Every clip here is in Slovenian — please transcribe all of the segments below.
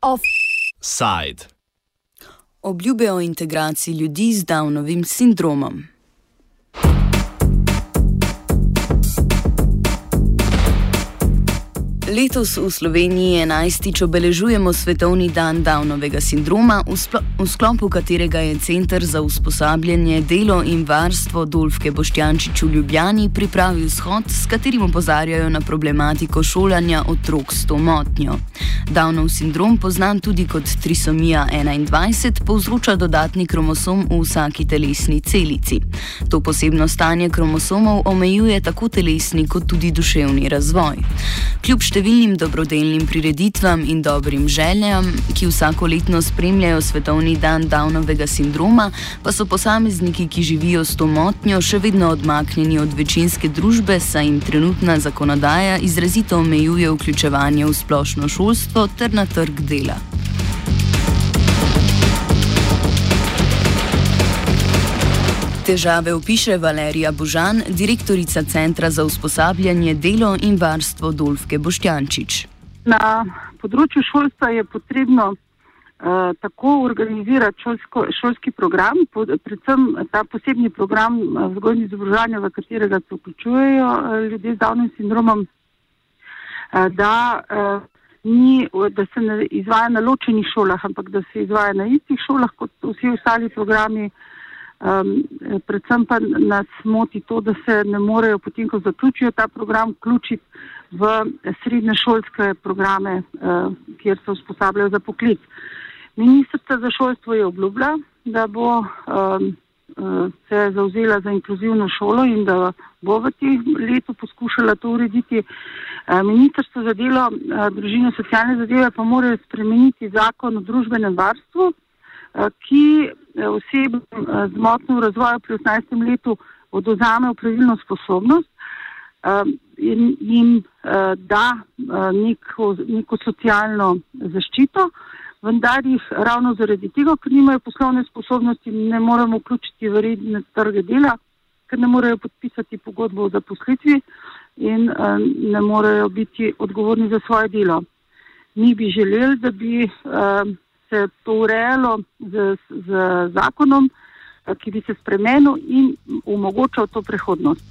Offside. Obljube o integraciji ljudi z Downovim sindromom. Letos v Sloveniji 11. obeležujemo Svetovni dan Downovega sindroma, v, v sklopu katerega je Center za usposabljanje, delo in varstvo Dolfke Boštjančič v Ljubljani pripravil shod, s katerim opozarjajo na problematiko šolanja otrok s to motnjo. Downov sindrom, poznan tudi kot trisomija 21, povzroča dodatni kromosom v vsaki telesni celici. To posebno stanje kromosomov omejuje tako telesni kot tudi duševni razvoj. Kljub številnim dobrodelnim prireditvam in dobrim željam, ki vsako leto spremljajo Svetovni dan Downovega sindroma, pa so posamezniki, ki živijo s to motnjo, še vedno odmaknjeni od večinske družbe, saj jim trenutna zakonodaja izrazito omejuje vključevanje v splošno šolstvo ter na trg dela. Težave opiše Valerija Božan, direktorica Centra za usposabljanje, delo in varstvo Dolfke Boštjančič. Na področju šolstva je potrebno uh, tako organizirati šolsko, šolski program, po, predvsem ta posebni program uh, vzgojni izobraževanja, v katerega se vključujejo uh, ljudje z Downovim sindromom, uh, da, uh, ni, da se ne izvaja na ločenih šolah, ampak da se izvaja na istih šolah kot vsi ostali programi. Um, predvsem pa nas moti to, da se ne morejo potem, ko zaključijo ta program, vključiti v srednje šolske programe, uh, kjer se usposabljajo za poklic. Ministrstvo za šolstvo je obljubila, da bo um, se zauzela za inkluzivno šolo in da bo v tem letu poskušala to urediti. Uh, Ministrstvo za delo, družino in socialne zadeve pa morajo spremeniti zakon o družbenem varstvu, ki Eh, osebam eh, z motnjo v razvoju pri 18. letu odozame pravilno sposobnost eh, in jim da neko, neko socialno zaščito, vendar jih ravno zaradi tega, ker nimajo poslovne sposobnosti, ne moremo vključiti v redne trge dela, ker ne morejo podpisati pogodbo o zaposlitvi in ne morejo biti odgovorni za svoje delo. Mi bi želeli, da bi se to urejalo z, z zakonom, eh, ki bi se spremenil in omogočal to prihodnost.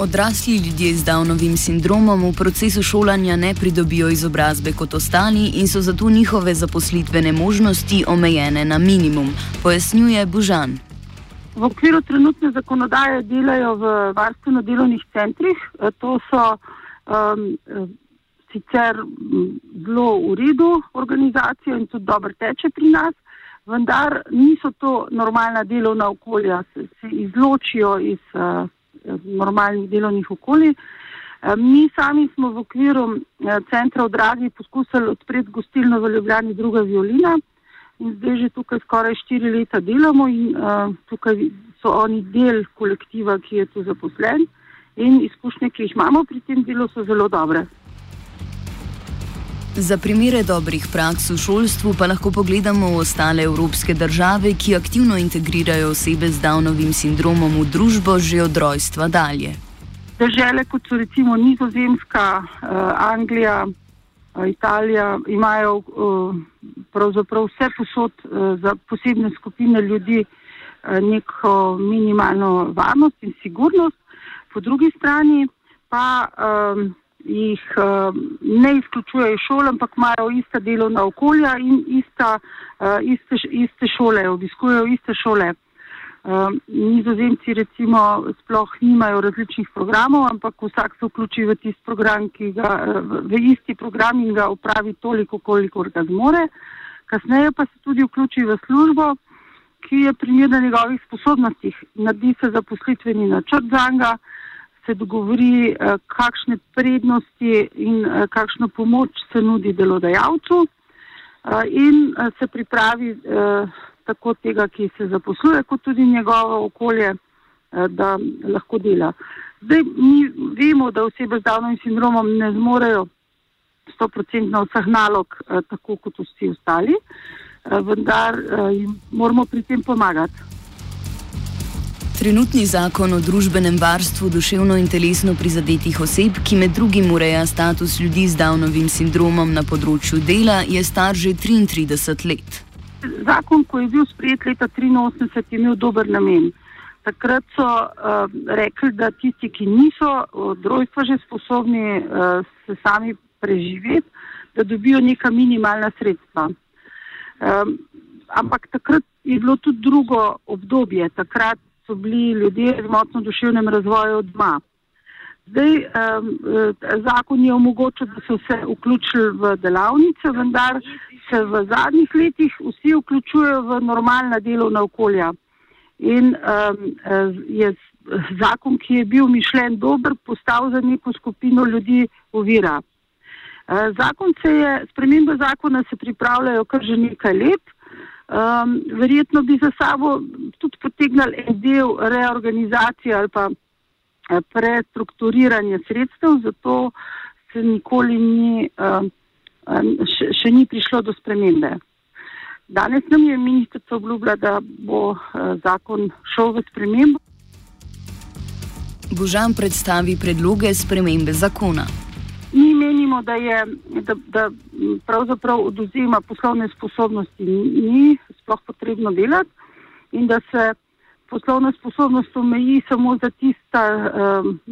Odrasli ljudje z Downovim sindromom v procesu šolanja ne pridobijo izobrazbe kot ostali in so zato njihove zaposlitvene možnosti omejene na minimum, pojasnjuje Bužan. V okviru trenutne zakonodaje delajo v varstveno-delovnih centrih. Eh, to so um, sicer zelo v redu organizacijo in tudi dobro teče pri nas, vendar niso to normalna delovna okolja, se, se izločijo iz uh, normalnih delovnih okolij. Uh, mi sami smo v okviru uh, centra v Dragi poskusili odpreti gostilno v Ljubljani druga violina in zdaj že tukaj skoraj štiri leta delamo in uh, tukaj so oni del kolektiva, ki je tu zaposlen in izkušnje, ki jih imamo pri tem delu, so zelo dobre. Za primere dobrih praks v šolstvu pa lahko pogledamo ostale evropske države, ki aktivno integrirajo osebe z Downovim sindromom v družbo že od rojstva dalje. Države kot so recimo Nizozemska, eh, Anglija, eh, Italija imajo eh, pravzaprav vse posod za posebne skupine ljudi neko minimalno varnost in sigurnost, po drugi strani pa um, jih uh, ne izključujejo šol, ampak imajo ista delovna okolja in ista, uh, iste, iste šole, obiskujejo iste šole. Uh, nizozemci recimo sploh nimajo različnih programov, ampak vsak se vključi v program, ga, v isti program in ga upravi toliko, kolikor ga zmore. Kasneje pa se tudi vključi v službo, ki je primerna njegovih sposobnostih. Naredi se zaposlitveni načrt za njega, se dogovori, eh, kakšne prednosti in eh, kakšno pomoč se nudi delodajalcu eh, in se pripravi tako tega, ki se zaposluje, kot tudi njegovo okolje, da lahko dela. Zdaj, mi vemo, da osebe z Downovim sindromom ne zmorejo 100% vseh nalog, tako kot vsi ostali, vendar jim moramo pri tem pomagati. Trenutni zakon o družbenem varstvu duševno in telesno prizadetih oseb, ki med drugim ureja status ljudi z Downovim sindromom na področju dela, je star že 33 let. Zakon, ko je bil sprejet leta 1983, je imel dober namen. Takrat so uh, rekli, da tisti, ki niso od rojstva že sposobni uh, se sami preživeti, da dobijo neka minimalna sredstva. Um, ampak takrat je bilo tudi drugo obdobje. Takrat so bili ljudje z motno duševnem razvoju doma. Zdaj um, zakon je omogočil, da so se vključili v delavnice, vendar se v zadnjih letih vsi vključujejo v normalna delovna okolja. In um, je zakon, ki je bil mišljen dober, postal za neko skupino ljudi ovira. Zakon se je, spremembe zakona se pripravljajo kar že nekaj let. Um, verjetno bi za sabo tudi potegnili en del reorganizacije ali pa eh, prestrukturiranje sredstev, zato se nikoli ni, um, še, še ni prišlo do spremembe. Danes nam je ministrica obljubila, da bo uh, zakon šel v spremembo. Božan predstavi predloge spremembe zakona menimo, da je da, da pravzaprav oduzema poslovne sposobnosti ni sploh potrebno delati in da se poslovna sposobnost omeji samo za tista,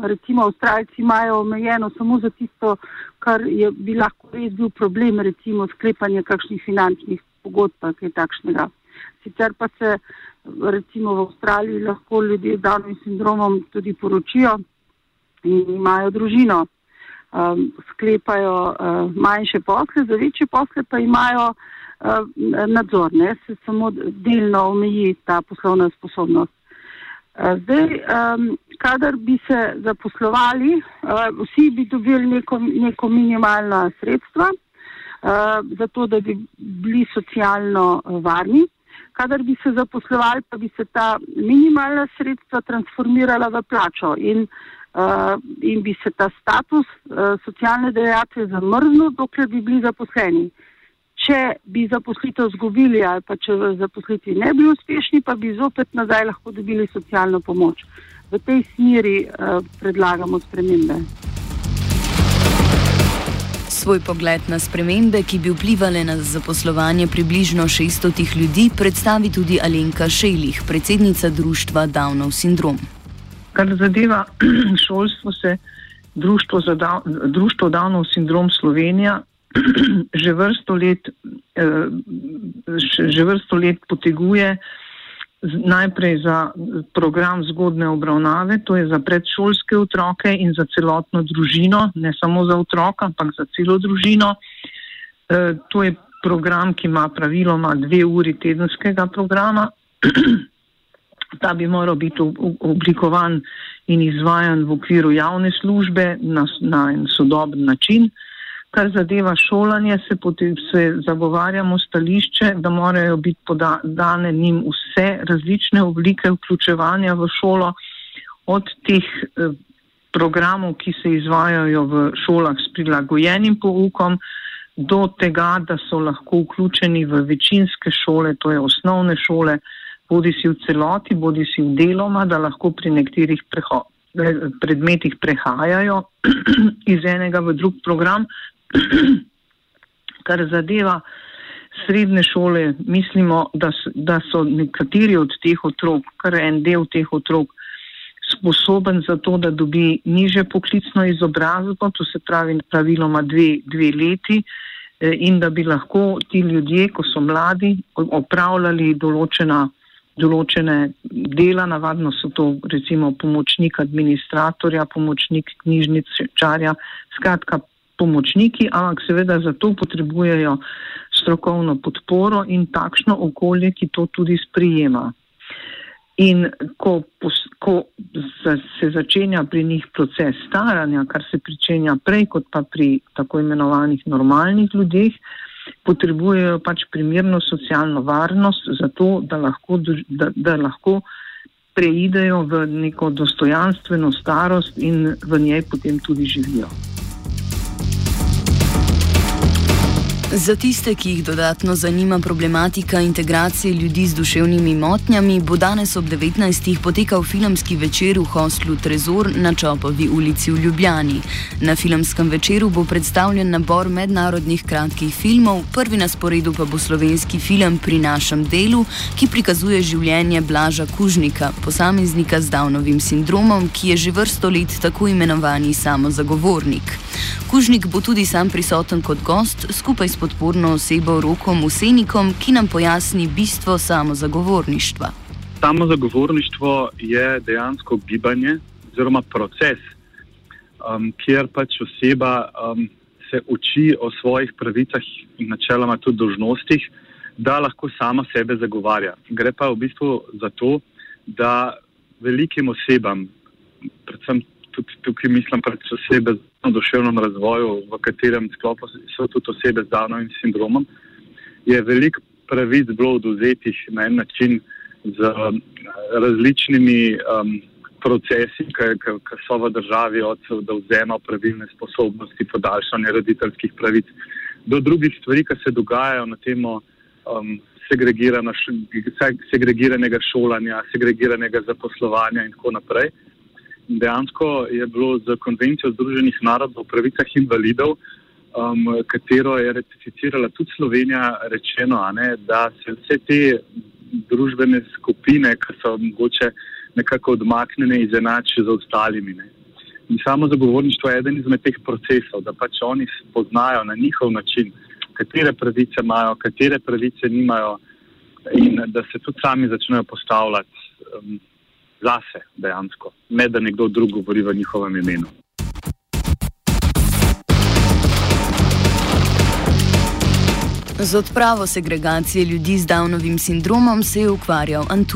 recimo Avstralci imajo omejeno samo za tisto, kar je bi lahko res bil problem, recimo sklepanje kakšnih finančnih pogodb, kaj takšnega. Sicer pa se recimo v Avstraliji lahko ljudje z danim sindromom tudi poročijo in imajo družino um, sklepajo uh, manjše posle, za večje posle pa imajo uh, nadzor, ne, se samo delno omeji ta poslovna sposobnost. Uh, zdaj, um, kadar bi se zaposlovali, uh, vsi bi dobili neko, neko minimalna sredstva, uh, zato da bi bili socialno varni. Kadar bi se zaposlovali, pa bi se ta minimalna sredstva transformirala v plačo in uh, uh, in bi se ta status uh, socialne dejatve zamrznil, dokler bi bili zaposleni. Če bi zaposlitev zgubili ali pa če v zaposlitvi ne bi uspešni, pa bi zopet nazaj lahko dobili socialno pomoč. V tej smeri uh, predlagamo spremembe. Svoj pogled na spremembe, ki bi vplivali na zaposlovanje približno 600 ljudi, predstavi tudi Alenka Šejlih, predsednica društva Downov sindrom. Kar zadeva šolstvo, se Društvo, da, Društvo Downov sindrom Slovenija že vrsto let, eh, že vrsto let poteguje najprej za program zgodne obravnave, to je za predšolske otroke in za celotno družino, ne samo za otroka, ampak za celo družino. Eh, to je program, ki ima praviloma dve uri tedenskega programa. Ta bi moral biti oblikovan in izvajan v okviru javne službe na, na en sodoben način. Kar zadeva šolanje, se, potem, se zagovarjamo stališče, da morajo biti podane njim vse različne oblike vključevanja v šolo, od teh eh, programov, ki se izvajajo v šolah s prilagojenim poukom, do tega, da so lahko vključeni v večinske šole, to je osnovne šole, bodi si v celoti, bodi si v deloma, da lahko pri nekaterih predmetih prehajajo iz enega v drug program. Kar zadeva srednje šole, mislimo, da, da so nekateri od teh otrok, kar en del teh otrok, sposoben za to, da dobi niže poklicno izobrazbo, to se pravi praviloma dve, dve leti, eh, in da bi lahko ti ljudje, ko so mladi, opravljali določena določene dela, navadno so to recimo pomočnik administratorja, pomočnik knjižničarja, skratka pomočniki, ampak seveda za to potrebujejo strokovno podporo in takšno okolje, ki to tudi sprijema. In ko, ko se začenja pri njih proces staranja, kar se pričenja prej kot pa pri tako imenovanih normalnih ljudeh, potrebujejo pač primerno socialno varnost, zato da lahko, da, da lahko preidejo v neko dostojanstveno starost in v njej potem tudi živijo. Za tiste, ki jih dodatno zanima problematika integracije ljudi z duševnimi motnjami, bo danes ob 19. potekal filmski večer v hostlu Trezor na Čopovi ulici v Ljubljani. Na filmskem večeru bo predstavljen nabor mednarodnih kratkih filmov, prvi na sporedu pa bo slovenski film Pri našem delu, ki prikazuje življenje Blaža Kužnika, posameznika z Downovim sindromom, ki je že vrsto let tako imenovani samozagovornik. Kužnik bo tudi sam prisoten kot gost skupaj s podporno osebo Rokom Usenikom, ki nam pojasni bistvo samozagovorništva. Samozagovorništvo je dejansko gibanje oziroma proces, um, kjer pač oseba um, se uči o svojih pravicah in načeloma tudi dožnostih, da lahko sama sebe zagovarja. Gre pa v bistvu za to, da velikim osebam, predvsem tudi tukaj mislim pač osebe z duševnim razvojem, v katerem sklopu so tudi osebe z Downovim sindromom, je veliko pravic bilo oduzetih na en način z um, različnimi um, procesi, ki so v državi od vzema pravilne sposobnosti, podaljšanja roditeljskih pravic do drugih stvari, ki se dogajajo na temo um, segregiranega šolanja, segregiranega zaposlovanja in tako naprej dejansko je bilo z konvencijo Združenih narodov o pravicah invalidov, um, katero je ratificirala tudi Slovenija, rečeno, ne, da se vse te družbene skupine, ki so mogoče nekako odmaknjene, izenačijo z ostalimi. Ne. In samo zagovorništvo je eden izmed teh procesov, da pač oni spoznajo na njihov način, katere pravice imajo, katere pravice nimajo, in da se tudi sami začnejo postavljati. Um, zase dejansko, ne da nekdo drug govori v njihovem imenu. Z odpravo segregacije ljudi z Downovim sindromom se je ukvarjal Antun.